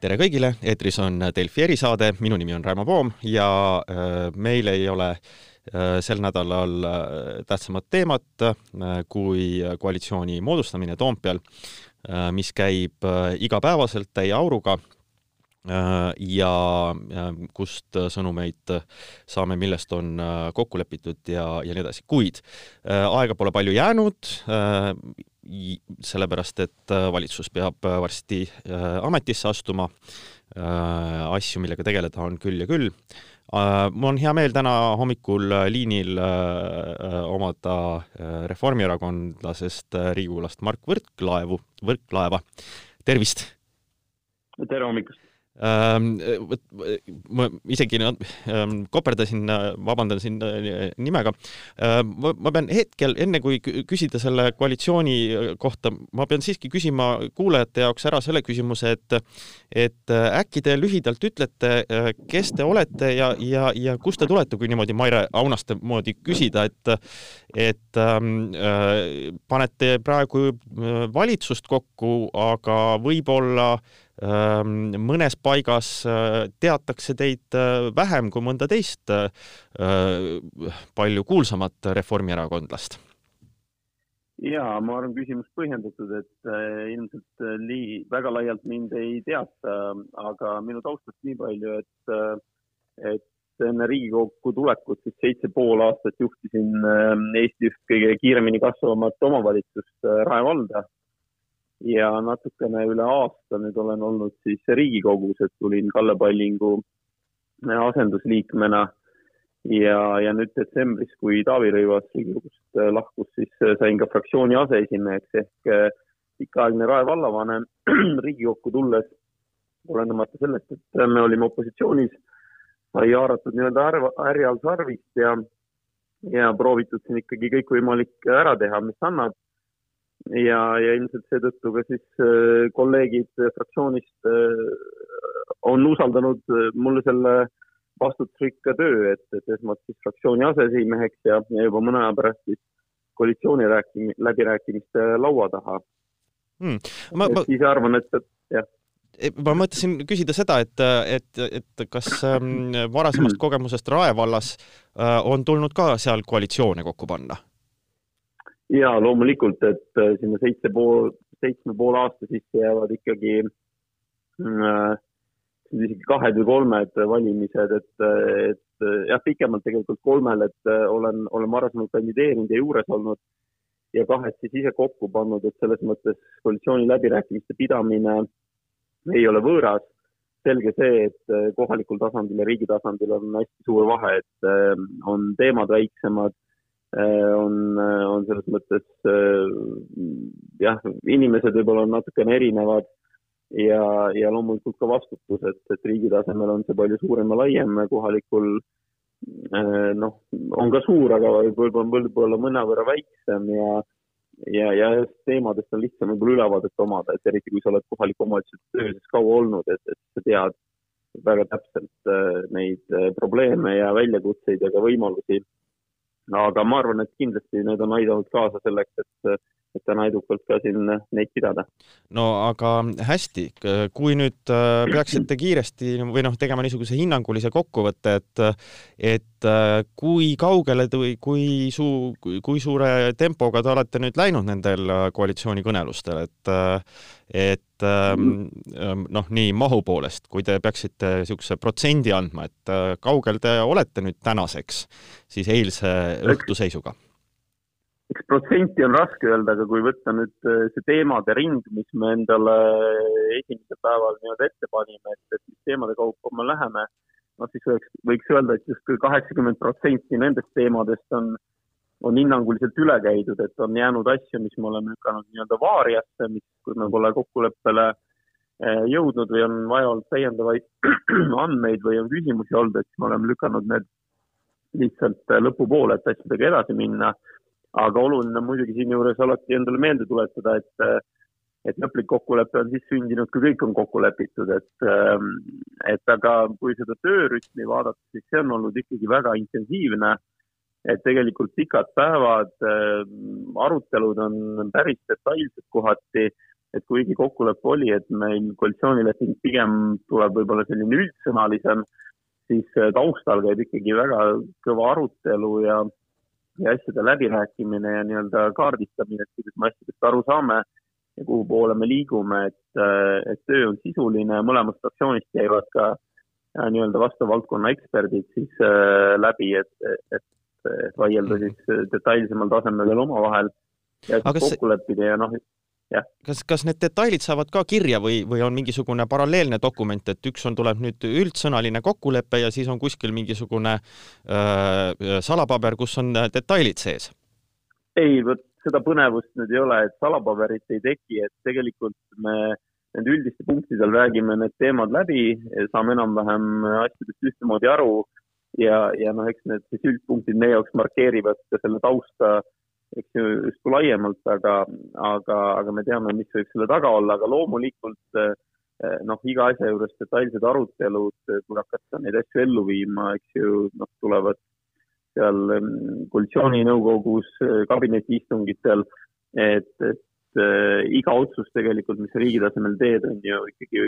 tere kõigile, eetris on Delfi erisaade, minu nimi on Raimo Poom ja äh, meil ei ole äh, sel nädalal äh, tähtsamat teemat kui koalitsiooni moodustamine Toompeal, mis käib igapäevaselt täie auruga ja kust sõnumeid saame, millest on kokku lepitud ja, ja nii edasi, kuid aega pole palju jäänud sellepärast, et äh, valitsus peab äh, varsti äh, ametisse astuma. asju, millega tegeleda on küll ja küll. mul on hea meel täna hommikul liinil omada reformierakondlasest riigikogulast Mart Võrklaevu, Võrklaeva. tervist! tere hommikust! Ähm, ma isegi ähm, koperdasin, vabandan siin äh, nimega. Ähm, ma pean hetkel, enne kui küsida selle koalitsiooni kohta, ma pean siiski küsima kuulajate jaoks ära selle küsimuse, et et äh, äkki te lühidalt ütlete, äh, kes te olete ja, ja, ja kust te tulete, kui niimoodi Maire Aunaste moodi küsida, et et ähm, panete praegu valitsust kokku, aga võib-olla äh, mõnes paigas teatakse teid vähem kui mõnda teist palju kuulsamat reformierakondlast? jaa, ma arvan, küsimus põhjendatud, et ilmselt lii-, väga laialt mind ei teata, aga minu taustast nii palju, et, et enne Riigikokku tulekut siis seitse pool aastat juhtisin Eesti üht kõige kiiremini kasvavamat omavalitsust Rae valda ja natukene üle aasta nüüd olen olnud siis Riigikogus, et tulin Kalle Pallingu asendusliikmena. Ja, ja nüüd detsembris, kui Taavi Rõivas Riigikogust äh, lahkus, siis äh, sain ka fraktsiooni aseesimeheks ehk pikaaegne Rae vallavanem. Riigikokku tulles, olenemata sellest, et me olime opositsioonis, sai haaratud nii-öelda härjal sarvist ja, ja proovitud siin ikkagi kõikvõimalik ära teha, mis annab ja, ja ilmselt seetõttu ka siis äh, kolleegid fraktsioonist äh, on usaldanud äh, mulle selle vastutusrikka töö, et, et esmalt siis fraktsiooni aseesimeheks ja, ja juba mõne aja pärast siis koalitsiooni rääkimi-, läbirääkimiste laua taha. Hmm.. Ma, ma... siis arvan, et, et jah. E, ma mõtlesin küsida seda, et, et, et kas ähm, varasemast kogemusest Rae vallas on tulnud ka seal koalitsioone kokku panna? Ja loomulikult, et äh, sinna seitse pool, seitsme poole aasta sisse jäävad ikkagi mm, äh, isegi kahed või kolmed valimised, et, et jah, pikemalt tegelikult kolmel, et äh, olen, olen varasemalt kandideerinud ja juures olnud ja kahed siis ise kokku pannud, et selles mõttes koalitsiooni läbirääkimiste pidamine ei ole võõras. selge see, et äh, kohalikul tasandil ja riigi tasandil on hästi suur vahe, et on teemad väiksemad Äh, on, äh, on selles mõttes äh, jah, inimesed võib-olla on natukene erinevad ja, ja loomulikult ka vastutus, et, et riigi tasemel on see palju suurem ja laiem, kohalikul noh, on ka suur, aga võib-olla võib-olla mõnevõrra väiksem ja ja, ja teemadest on lihtsam võib-olla ülevaadet omada, et eriti kui sa oled kohaliku omavalitsuse töös kaua olnud, et, et sa tead väga täpselt neid probleeme ja väljakutseid ja ka võimalusi aga ma arvan, et kindlasti need on aidanud kaasa selleks, et, et täna edukalt ka siin neid pidada. no aga hästi, kui nüüd äh, peaksite kiiresti või noh, tegema niisuguse hinnangulise kokkuvõtte, et et äh, kui kaugele või kui suu-, kui suure tempoga te olete nüüd läinud nendel äh, koalitsioonikõnelustel, et et ähm, ähm, noh, nii mahu poolest, kui te peaksite niisuguse protsendi andma, et äh, kaugel te olete nüüd tänaseks siis eilse õhtu seisuga? Eks protsenti on raske öelda, aga kui võtta nüüd äh, see teemade ring, mis me endale esimesel päeval nii-öelda ette panime, et, et mis teemade kaupa me läheme, noh siis võiks, võiks öelda, et justkui kaheksakümmend protsenti nendest teemadest on on hinnanguliselt üle käidud, et on jäänud asju, mis me oleme lükanud nii-öelda vaariasse, mis, kus me pole kokkuleppele eh, jõudnud või on vaja olnud täiendavaid andmeid või on küsimusi olnud, et siis me oleme lükanud need lihtsalt lõpupoole, et asjadega edasi minna. Aga oluline on muidugi siinjuures alati endale meelde tuletada, et eh, et lõplik kokkulepe on siis sündinud, kui kõik on kokku lepitud, et, et aga kui seda töörütmi vaadata, siis see on olnud ikkagi väga intensiivne. Et tegelikult pikad päevad, äh, arutelud on päris detailsed kohati. Et kuigi kokkulepe oli, et meil koalitsioonileping pigem tuleb võib-olla selline üldsõnalisem, siis taustal käib ikkagi väga kõva arutelu ja, ja asjade läbirääkimine ja nii-öelda kaardistamine, et kuidas me asjadest aru saame ja kuhu poole me liigume, et, et töö on sisuline, mõlemast fraktsioonist käivad ka nii-öelda vastava valdkonna eksperdid siis äh, läbi, et, et, et vaielda mhm. siis detailsemal tasemel veel omavahel ja kokku see... leppida ja noh, jah. kas, kas need detailid saavad ka kirja või, või on mingisugune paralleelne dokument, et üks on, tuleb nüüd üldsõnaline kokkulepe ja siis on kuskil mingisugune äh, salapaber, kus on detailid sees? ei, vot seda põnevust nüüd ei ole, et salapaberit ei teki, et tegelikult me nende üldiste punktidel räägime need teemad läbi, saame enam-vähem asjadest ühtemoodi aru ja, ja noh, eks need siis üldpunktid meie jaoks markeerivad ka selle tausta, eks ju, justkui laiemalt, aga, aga, aga me teame, mis võib selle taga olla, aga loomulikult noh, iga asja juures detailsed arutelud, kui hakata neid asju ellu viima, eks ju, noh, tulevad seal koalitsiooninõukogus, kabinetiistungitel, et, et iga otsus tegelikult, mis sa riigi tasemel teed, on ju ikkagi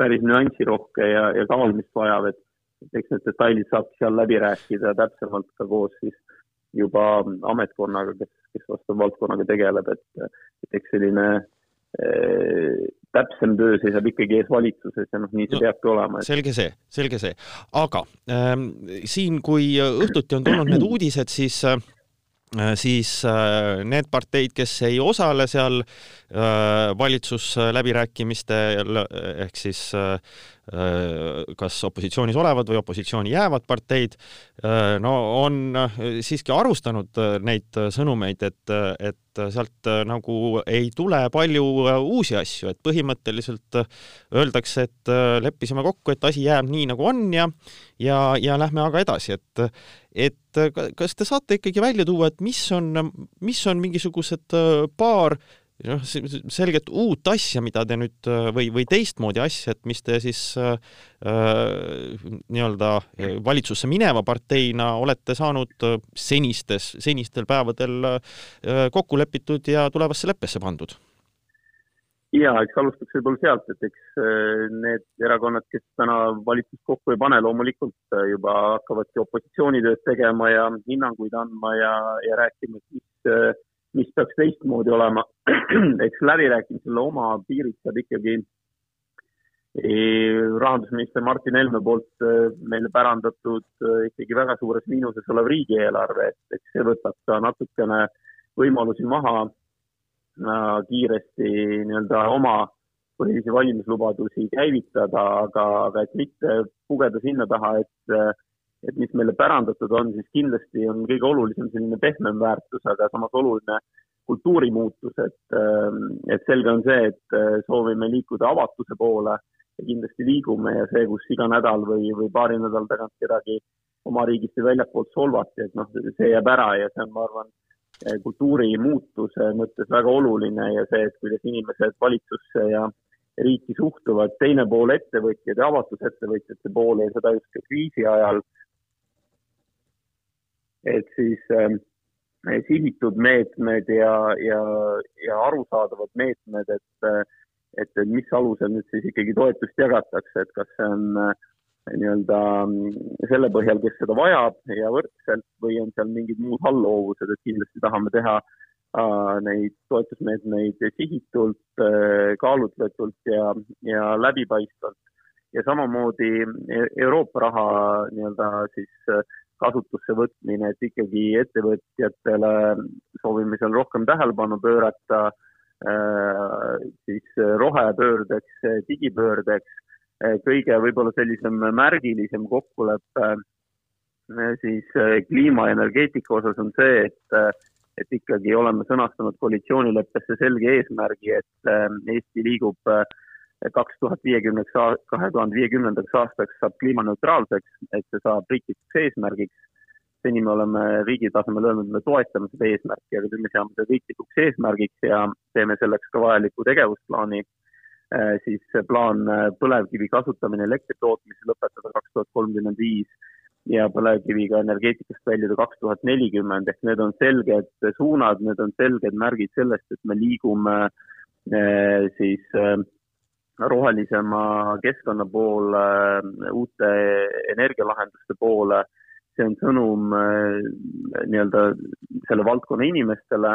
päris nüansirohke ja, ja kaalumist vajav, et eks need detailid saabki seal läbi rääkida täpsemalt ka koos siis juba ametkonnaga, kes, kes vastava valdkonnaga tegeleb, et, et eks selline äh, täpsem töö seisab ikkagi ees valitsuses ja noh, nii see no, peabki olema et.... selge see, selge see. aga ähm, siin, kui õhtuti on tulnud need uudised, siis äh, siis äh, need parteid, kes ei osale seal äh, valitsusläbirääkimistel ehk siis äh, kas opositsioonis olevad või opositsiooni jäävad parteid, no on siiski arvustanud neid sõnumeid, et, et sealt nagu ei tule palju uusi asju, et põhimõtteliselt öeldakse, et leppisime kokku, et asi jääb nii, nagu on ja ja, ja lähme aga edasi, et et kas te saate ikkagi välja tuua, et mis on, mis on mingisugused paar noh, selget uut asja, mida te nüüd või, või teistmoodi asja, et mis te siis äh, nii-öelda valitsusse mineva parteina olete saanud senistes, senistel päevadel äh, kokku lepitud ja tulevasse leppesse pandud? ja eks alustaks võib-olla sealt, et eks need erakonnad, kes täna valitsust kokku ei pane, loomulikult juba hakkavadki opositsioonitööd tegema ja hinnanguid andma ja, ja rääkima, et mis mis peaks teistmoodi olema. eks läbirääkimisele oma piirid saab ikkagi rahandusminister Martin Helme poolt äh, meile pärandatud äh, ikkagi väga suures miinuses olev riigieelarve, et eks see võtab ka natukene võimalusi maha äh, kiiresti nii-öelda oma põhilisi valimislubadusi käivitada, aga, aga et mitte pugeda sinna taha, et et mis meile pärandatud on, siis kindlasti on kõige olulisem selline pehmem väärtus, aga samas oluline kultuurimuutus, et, ähm, et selge on see, et äh, soovime liikuda avatuse poole ja kindlasti liigume ja see, kus iga nädal või, või paari nädala tagant kedagi oma riigist või väljapoolt solvati, et noh, see jääb ära ja see on, ma arvan, äh, kultuurimuutuse mõttes väga oluline ja see, et kuidas inimesed valitsusse ja riiki suhtuvad, teine pool ettevõtjad ja avatusettevõtjate poole ja seda just ka kriisi ajal et siis äh, sihitud meetmed ja, ja, ja arusaadavad meetmed, et, äh, et, et mis alusel nüüd siis ikkagi toetust jagatakse, et kas see on äh, nii-öelda mm, selle põhjal, kes seda vajab ja võrdselt või on seal mingid muud allhoovused, et kindlasti tahame teha äh, neid toetusmeetmeid sihitult äh,, kaalutletult ja, ja läbipaistvalt. ja samamoodi e-, Euroopa raha nii-öelda siis äh, kasutusse võtmine, et ikkagi ettevõtjatele soovime seal rohkem tähelepanu pöörata, äh, siis rohepöördeks, digipöördeks, äh, kõige võib-olla sellisem märgilisem kokkulepe äh, siis kliima ja energeetika osas on see, et et ikkagi oleme sõnastanud koalitsioonileppesse selge eesmärgi, et Eesti liigub kaks tuhat viiekümneks, kahe tuhande viiekümnendaks aastaks saab kliimaneutraalseks, et see saab riiklikuks eesmärgiks. seni me oleme riigi tasemel öelnud, me toetame seda eesmärki, aga nüüd me seame seda riiklikuks eesmärgiks ja teeme selleks ka vajaliku tegevusplaani. Äh, siis plaan äh, põlevkivi kasutamine elektri tootmisel lõpetada kaks tuhat kolmkümmend viis ja põlevkiviga energeetikast väljuda kaks tuhat nelikümmend ehk need on selged suunad, need on selged märgid sellest, et me liigume siis rohelisema keskkonna poole, uute energialahenduste poole. see on sõnum nii-öelda selle valdkonna inimestele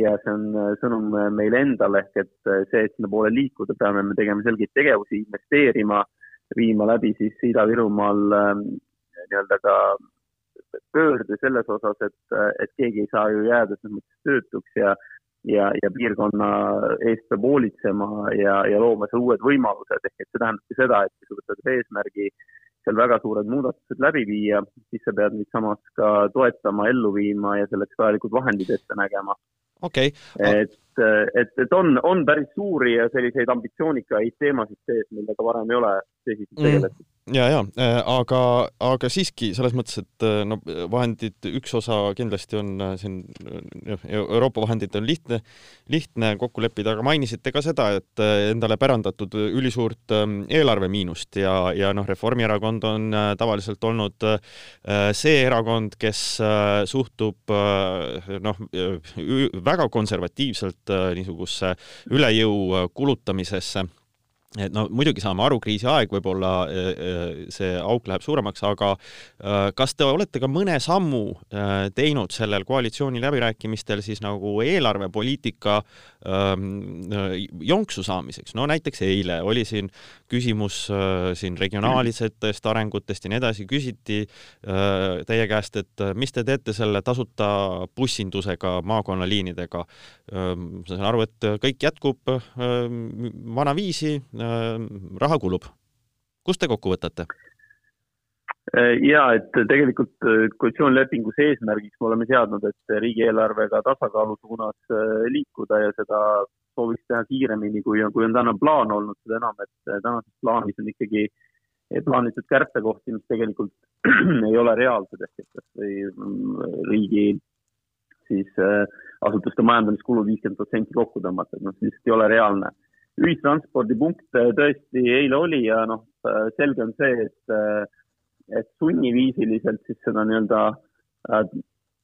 ja see on sõnum meile endale ehk et see, et sinnapoole liikuda, peame me tegema selgeid tegevusi, investeerima, viima läbi siis Ida-Virumaal nii-öelda ka pöörde selles osas, et, et keegi ei saa ju jääda selles mõttes töötuks ja, ja, ja piirkonna eest peab hoolitsema ja, ja looma seal uued võimalused, ehk et see tähendabki seda, et kui sa võtad eesmärgi seal väga suured muudatused läbi viia, siis sa pead neid samas ka toetama, ellu viima ja selleks vajalikud vahendid ette nägema. okei okay.. et, et, et on, on päris suuri ja selliseid ambitsioonikaid teemasid sees, millega varem ei ole tõsiselt mm. tegeletud mm ja, ja äh, aga, aga siiski selles mõttes, et äh, no vahendid, üks osa kindlasti on äh, siin Euroopa vahendid on lihtne, lihtne kokku leppida, aga mainisite ka seda, et endale pärandatud ülisuurt ähm, eelarvemiinust ja, ja noh, Reformierakond on tavaliselt olnud see erakond, kes suhtub noh, väga konservatiivselt niisugusesse üle jõu kulutamisesse et no muidugi saame aru, kriisiaeg, võib-olla äh, äh, see auk läheb suuremaks, aga äh, kas te olete ka mõne sammu teinud sellel koalitsiooni läbirääkimistel siis nagu eelarvepoliitika ähm, jonksu saamiseks, no näiteks eile oli siin küsimus siin regionaalsetest arengutest ja nii edasi, küsiti teie käest, et mis te teete selle tasuta bussindusega maakonnaliinidega. Ähm, ma saan aru, et kõik jätkub vanaviisi Äh, raha kulub. kust te kokku võtate? Äh, ja et tegelikult äh, koalitsioonilepingus eesmärgiks me oleme seadnud, et riigieelarvega tasakaalu suunas liikuda ja seda sooviks teha kiiremini, kui on, kui on täna plaan olnud, seda enam, et tänases plaanis on ikkagi plaanitud kärpekohti, mis tegelikult ei ole reaalsed ehk et kas või mm, riigi siis asutuste majandamiskulud viiskümmend protsenti kokku tõmmata, et noh, see lihtsalt ei ole reaalne. Ühistranspordipunkt tõesti eile oli ja noh, selge on see, et, et sunniviisiliselt siis seda nii-öelda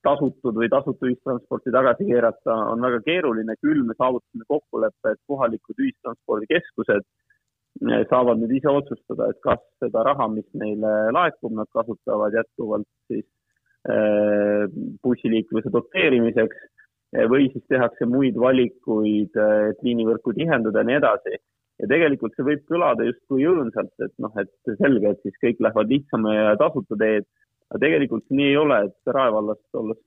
tasutud või tasuta ühistransporti tagasi keerata on väga keeruline, küll me saavutasime kokkuleppe, et kohalikud ühistranspordikeskused äh, saavad nüüd ise otsustada, et kas seda raha, mis neile laekub, nad kasutavad jätkuvalt siis äh, bussiliikluse doteerimiseks või siis tehakse muid valikuid, et liinivõrku tihendada ja nii edasi. ja tegelikult see võib kõlada justkui õõnsalt, et noh, et selge, et siis kõik lähevad lihtsama ja tasuta teed, aga tegelikult nii ei ole, et Rae vallast olles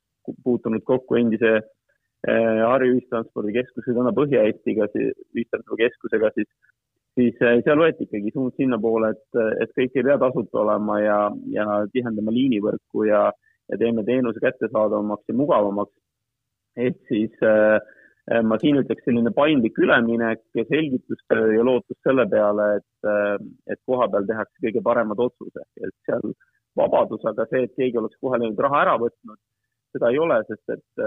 puutunud kokku endise eh, Harju ühistranspordikeskuse, täna Põhja-Eestiga, ühistranspordikeskusega, siis, siis eh, seal võeti ikkagi suund sinnapoole, et, et kõik ei pea tasuta olema ja, ja tihendame liinivõrku ja, ja teeme teenuse kättesaadavamaks ja mugavamaks. Ehk siis äh, äh, ma siin ütleks selline paindlik üleminek ja selgitustöö ja lootus selle peale, et, äh, et kohapeal tehakse kõige paremad otsused, et seal vabadus, aga see, et keegi oleks kohe nüüd raha ära võtnud, seda ei ole, sest et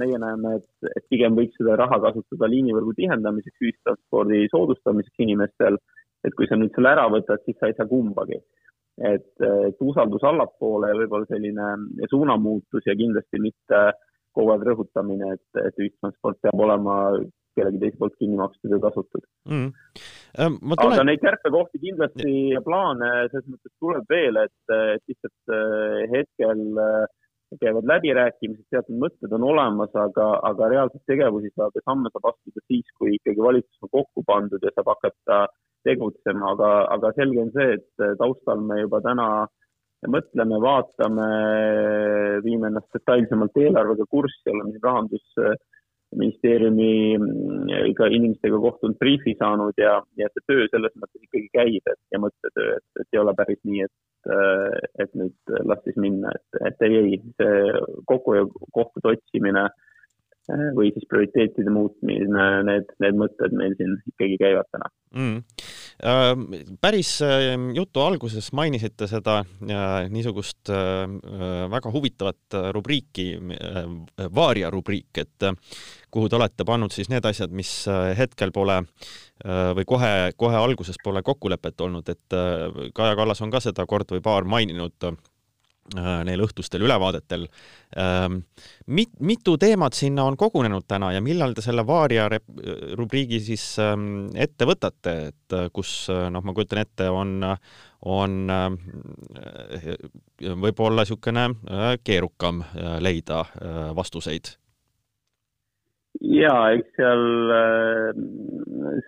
meie näeme, et, et pigem võiks seda raha kasutada liinivõrgu tihendamiseks, ühistranspordi soodustamiseks inimestel. et kui sa nüüd selle ära võtad, siis sa ei saa kumbagi. et, et usaldus allapoole ja võib-olla selline suunamuutus ja kindlasti mitte äh, kogu aeg rõhutamine, et, et ühistransport peab olema kellegi teise poolt kinni makstud ja tasutud mm.. Ähm, tulen... aga neid kärpekohti kindlasti ja plaane selles mõttes tuleb veel, et, et lihtsalt äh, hetkel äh, käivad läbirääkimised, teatud mõtted on olemas, aga, aga reaalseid tegevusi saab ja samme saab astuda siis, kui ikkagi valitsus on kokku pandud ja saab hakata tegutsema, aga, aga selge on see, et taustal me juba täna äh, mõtleme, vaatame, viime ennast detailsemalt eelarvega kurssi, oleme siin rahandusministeeriumi ka inimestega kohtunud, briifi saanud ja, ja see töö selles mõttes ikkagi käib, et ja mõttetöö, et, et ei ole päris nii, et, et nüüd las siis minna, et, et ei, ei, see kokkuhoiukohtade otsimine või siis prioriteetide muutmine, need, need mõtted meil siin ikkagi käivad täna. Mm. Ähm, päris ähm, jutu alguses mainisite seda äh, niisugust äh, väga huvitavat rubriiki, äh, Vaaria rubriik, et kuhu te olete pannud siis need asjad, mis hetkel pole või kohe, kohe alguses pole kokkulepet olnud, et Kaja Kallas on ka seda kord või paar maininud neil õhtustel ülevaadetel. Ähm, mit-, mitu teemat sinna on kogunenud täna ja millal te selle Vaaria rubriigi siis ähm, ette võtate, et kus noh, ma kujutan ette, on, on võib-olla niisugune keerukam leida vastuseid ja eks seal äh,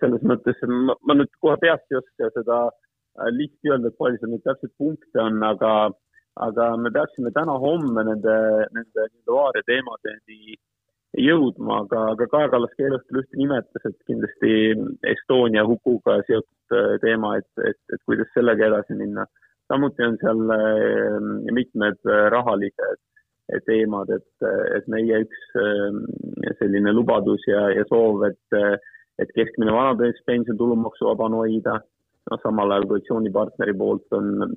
selles mõttes ma, ma nüüd kohe peast ei oska seda äh, listi öelda, et palju seal neid täpseid punkte on, aga, aga me peaksime täna-homme nende, nende, nende vaaria teemadeni jõudma, aga, aga Kaja Kallas keelustul ühte nimetas, et kindlasti Estonia hukuga seotud äh, teema, et, et, et kuidas sellega edasi minna. samuti on seal mitmed rahalised teemad, et, et meie üks selline lubadus ja, ja soov, et, et keskmine vanaduspension tulumaksuvabana hoida, noh, samal ajal koalitsioonipartneri poolt on,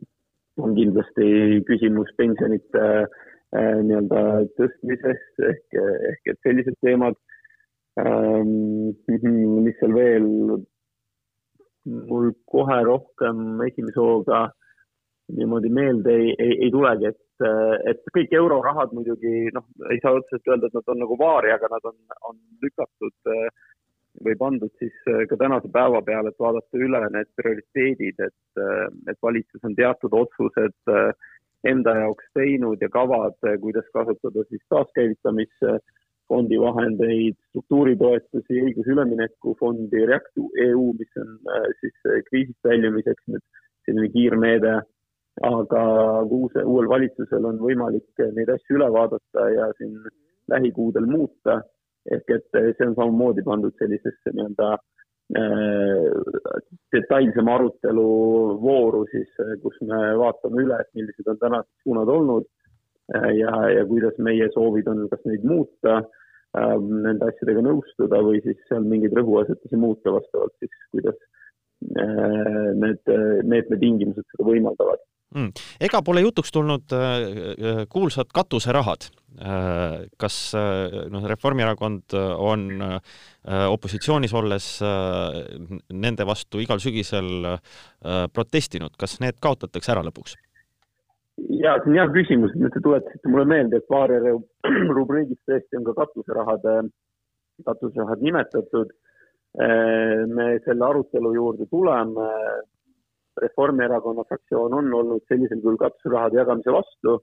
on kindlasti küsimus pensionite äh, nii-öelda tõstmisest ehk, ehk et sellised teemad ähm,. mis seal veel, mul kohe rohkem esimese hooga niimoodi meelde ei, ei, ei tulegi, et et kõik eurorahad muidugi noh, ei saa otseselt öelda, et nad on nagu vaari, aga nad on, on lükatud või pandud siis ka tänase päeva peale, et vaadata üle need prioriteedid, et, et valitsus on teatud otsused enda jaoks teinud ja kavad, kuidas kasutada siis taaskäivitamisfondi vahendeid, struktuuritoetusi, õiglase ülemineku fondi, React EU, mis on siis kriisist väljumiseks nüüd selline kiirmeede aga uus, uuel valitsusel on võimalik neid asju üle vaadata ja siin lähikuudel muuta. Ehk et see on samamoodi pandud sellisesse nii-öelda äh, detailsema arutelu vooru siis, kus me vaatame üle, et millised on tänased suunad olnud ja, ja kuidas meie soovid on, kas neid muuta äh,, nende asjadega nõustuda või siis seal mingeid rõhuasetusi muuta vastavalt siis, kuidas need meetme tingimused seda võimaldavad mm.. ega pole jutuks tulnud äh, äh, kuulsad katuserahad äh,. kas äh, noh, Reformierakond on äh, opositsioonis olles äh, nende vastu igal sügisel äh, protestinud, kas need kaotatakse ära lõpuks? ja see on hea küsimus, nüüd te tuletasite mulle meelde, et paari rubriigis tõesti on ka katuserahade, katuserahad nimetatud. Äh, me selle arutelu juurde tuleme Reformierakonna fraktsioon on olnud sellisel kujul katuserahade jagamise vastu.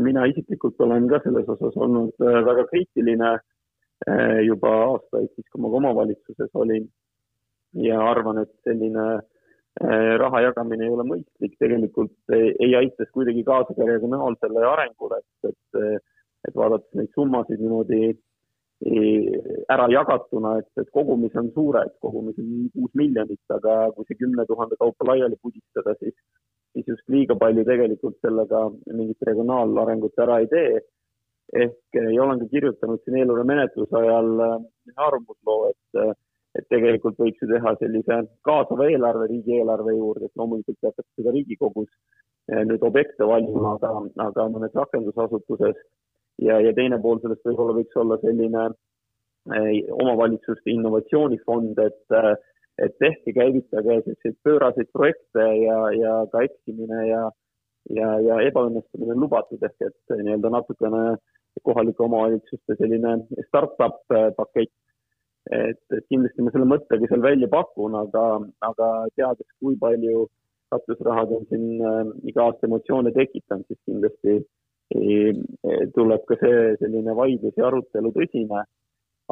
mina isiklikult olen ka selles osas olnud äh, väga kriitiline äh, juba aastaid, siis kui ma ka omavalitsuses olin ja arvan, et selline raha jagamine ei ole mõistlik, tegelikult ei, ei aita kuidagi kaasa ka regionaalsele arengule, et, et, et vaadates neid summasid niimoodi ära jagatuna, et, et kogumis on suured, kogumis on kuus miljonit, aga kui see kümne tuhande kaupa laiali pudistada, siis, siis just liiga palju tegelikult sellega mingit regionaalarengut ära ei tee. ehk ja olen ka kirjutanud siin eelarve menetluse ajal äh, arvamusloo, et, et tegelikult võiks ju teha sellise kaasava eelarve riigieelarve juurde, et loomulikult peatakse ka Riigikogus nüüd objekte valima, aga, aga mõnes rakendusasutuses ja, ja teine pool sellest võib-olla võiks olla selline eh, omavalitsuste innovatsioonifond, et, eh, et tehke, käivitage selliseid pööraseid projekte ja, ja ka eksimine ja, ja, ja ebaõnnestumine on lubatud, ehk et nii-öelda natukene kohalike omavalitsuste selline startup eh, pakett. et, et kindlasti ma selle mõttega seal välja pakun, aga, aga teades, kui palju katusrahad on siin iga aasta emotsioone tekitanud, siis kindlasti äh, tuleb ka see selline vaidlus ja arutelu tõsine,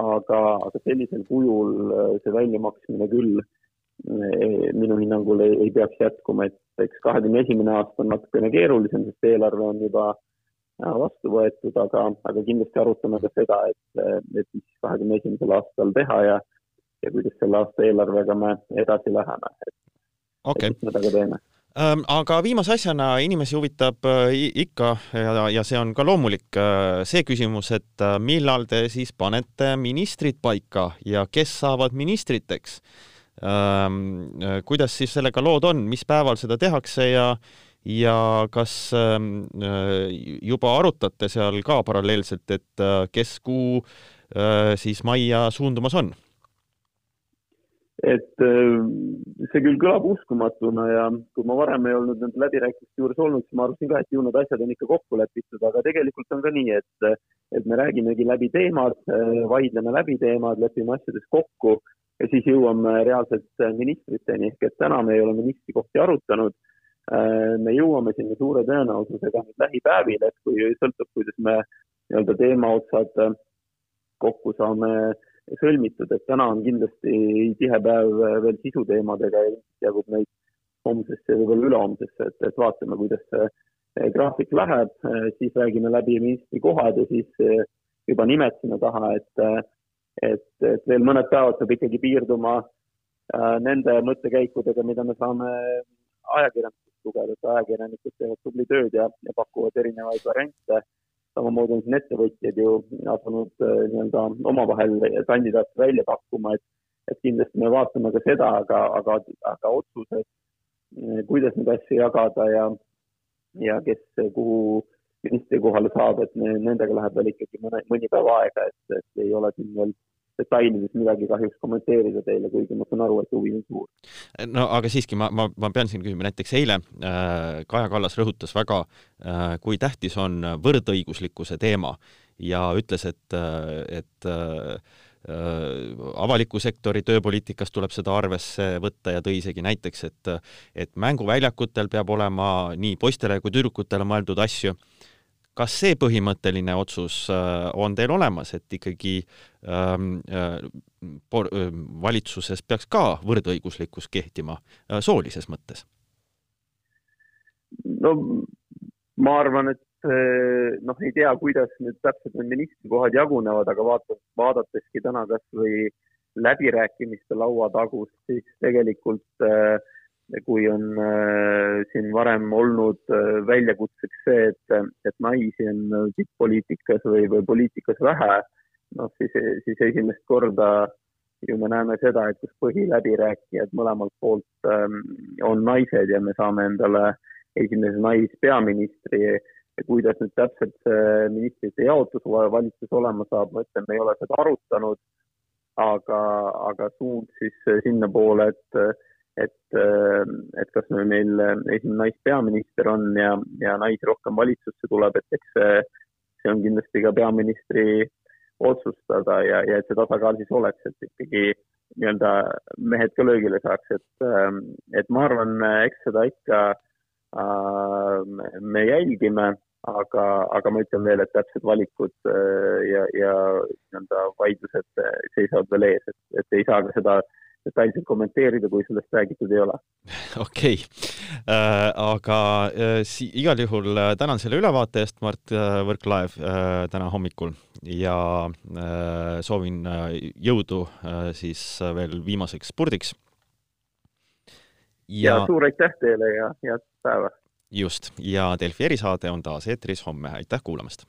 aga, aga sellisel kujul äh, see väljamaksmine küll äh, minu hinnangul ei, ei peaks jätkuma, et eks kahekümne esimene aasta on natukene keerulisem, sest eelarve on juba äh, vastu võetud, aga, aga kindlasti arutame ka seda, et, et mis kahekümne esimesel aastal teha ja, ja kuidas selle aasta eelarvega me edasi läheme. et okay. seda ka teeme aga viimase asjana inimesi huvitab ikka ja, ja see on ka loomulik see küsimus, et millal te siis panete ministrid paika ja kes saavad ministriteks. kuidas siis sellega lood on, mis päeval seda tehakse ja ja kas juba arutate seal ka paralleelselt, et kes kuu siis majja suundumas on? Et see küll kõlab uskumatuna ja kui ma varem ei olnud nende läbirääkimiste juures olnud, siis ma arvasin ka, et ju need asjad on ikka kokku lepitud, aga tegelikult on ka nii, et, et me räägimegi läbi teemad, vaidleme läbi teemad, lepime asjades kokku ja siis jõuame reaalselt ministriteni, ehk et täna me ei ole ministrikohti arutanud. me jõuame sinna suure tõenäosusega nüüd lähipäevil, et kui sõltub, kuidas me nii-öelda teemaotsad kokku saame sõlmitud, et täna on kindlasti tihe päev veel sisuteemadega ja jagub neid homsesse võib-olla ülehomsesse, et, et vaatame, kuidas see graafik läheb, siis räägime läbi ministrikohad ja siis juba nimed sinna taha, et, et, et veel mõned päevad peab ikkagi piirduma äh, nende mõttekäikudega, mida me saame ajakirjandusest lugeda, et ajakirjanikud teevad tubli tööd ja, ja pakuvad erinevaid variante samamoodi on siin ettevõtjad ju asunud äh, nii-öelda omavahel kandidaate välja pakkuma, et, et kindlasti me vaatame ka seda, aga, aga, aga otsused, äh, kuidas neid asju jagada ja, ja kes kuhu ministri kohale saab, et nendega läheb veel ikkagi mõne, mõni päev aega, et, et ei ole siin veel detailides midagi kahjuks kommenteerida teile, kuigi ma saan aru, et huvi on suur. no aga siiski ma, ma, ma pean siin küsima, näiteks eile äh, Kaja Kallas rõhutas väga äh,, kui tähtis on võrdõiguslikkuse teema ja ütles, et, äh, et äh, avaliku sektori tööpoliitikas tuleb seda arvesse võtta ja tõi isegi näiteks, et et mänguväljakutel peab olema nii poistele kui tüdrukutele mõeldud asju kas see põhimõtteline otsus äh, on teil olemas, et ikkagi ähm, äh, por, äh, valitsuses peaks ka võrdõiguslikkus kehtima soolises mõttes? no ma arvan, et noh, ei tea, kuidas nüüd täpselt need ministrikohad jagunevad, aga vaata, vaadateski täna kasvõi läbirääkimiste laua tagust, siis tegelikult äh, kui on äh, siin varem olnud äh, väljakutseks see, et, et naisi on tipp-poliitikas või, või poliitikas vähe, noh siis, siis esimest korda ju me näeme seda, et kus põhiläbirääkijad mõlemalt poolt ähm, on naised ja me saame endale esimese naispeaministri kuidas nüüd täpselt see ministrite jaotus valitsuses olema saab, ma ütlen, me ei ole seda arutanud, aga, aga suund siis sinnapoole, et, äh, et kas meil esimene naispeaminister on ja, ja naisi rohkem valitsusse tuleb, et eks see, see on kindlasti ka peaministri otsustada ja, ja et see tasakaal siis oleks, et ikkagi nii-öelda mehed ka löögile saaks, et, äh, et ma arvan, eks seda ikka äh, me jälgime, aga, aga ma ütlen veel, et täpsed valikud äh, ja, ja nii-öelda vaidlused seisavad veel ees, et, et ei saa ka seda äh, detailselt kommenteerida, kui sellest räägitud ei ole. okei okay. äh,, aga äh, si-, igal juhul äh, tänan selle ülevaate eest, Mart äh, Võrklaev äh, täna hommikul ja äh, soovin äh, jõudu äh, siis äh, veel viimaseks spurdiks. ja, ja suur aitäh teile ja head päeva! just, ja Delfi erisaade on taas eetris homme, aitäh kuulamast!